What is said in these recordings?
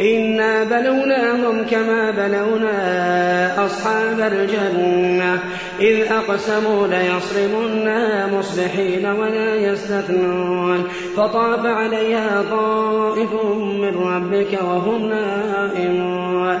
إنا بلوناهم كما بلونا أصحاب الجنة. إذ أقسموا ليصرمنا مصبحين ولا يستثنون. فطاف عليها طائف من ربك وهم نائمون.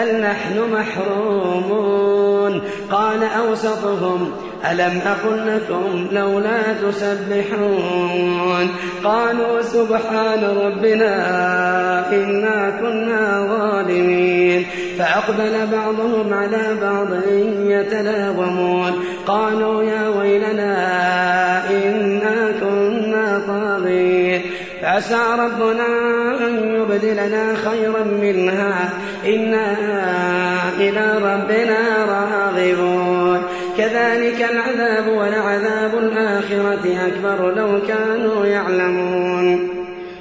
بل نحن محرومون. قال أوسطهم ألم أقل لكم لولا تسبحون؟ قالوا سبحان ربنا إنا كنا ظالمين. فأقبل بعضهم على بعض يتلاومون. قالوا يا ويلنا إنا كنا طاغين. فعسى ربنا أن يبدلنا خيرا منها. إنا إلى ربنا راغبون. كذلك العذاب ولعذاب الآخرة أكبر لو كانوا يعلمون.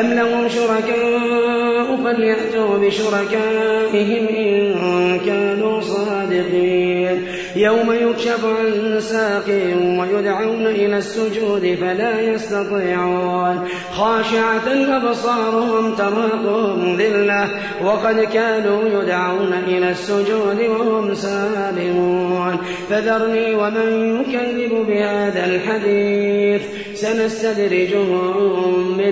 أم لهم شركاء فليأتوا بشركائهم إن كانوا صادقين. يوم يكشف عن ساق ويدعون إلى السجود فلا يستطيعون. خاشعة أبصارهم ترهقهم ذلة وقد كانوا يدعون إلى السجود وهم سالمون. فذرني ومن يكذب بهذا الحديث. سنستدرجهم من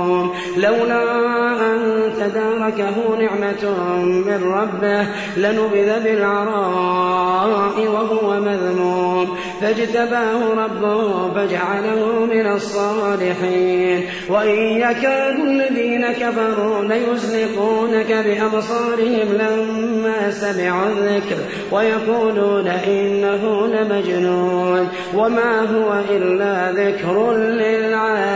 لولا أن تداركه نعمة من ربه لنبذ بالعراء وهو مذموم. فاجتباه ربه فجعله من الصالحين. وإن يكاد الذين كفروا ليزلقونك بأبصارهم لما سمعوا الذكر ويقولون إنه لمجنون. وما هو إلا ذكر للعالمين.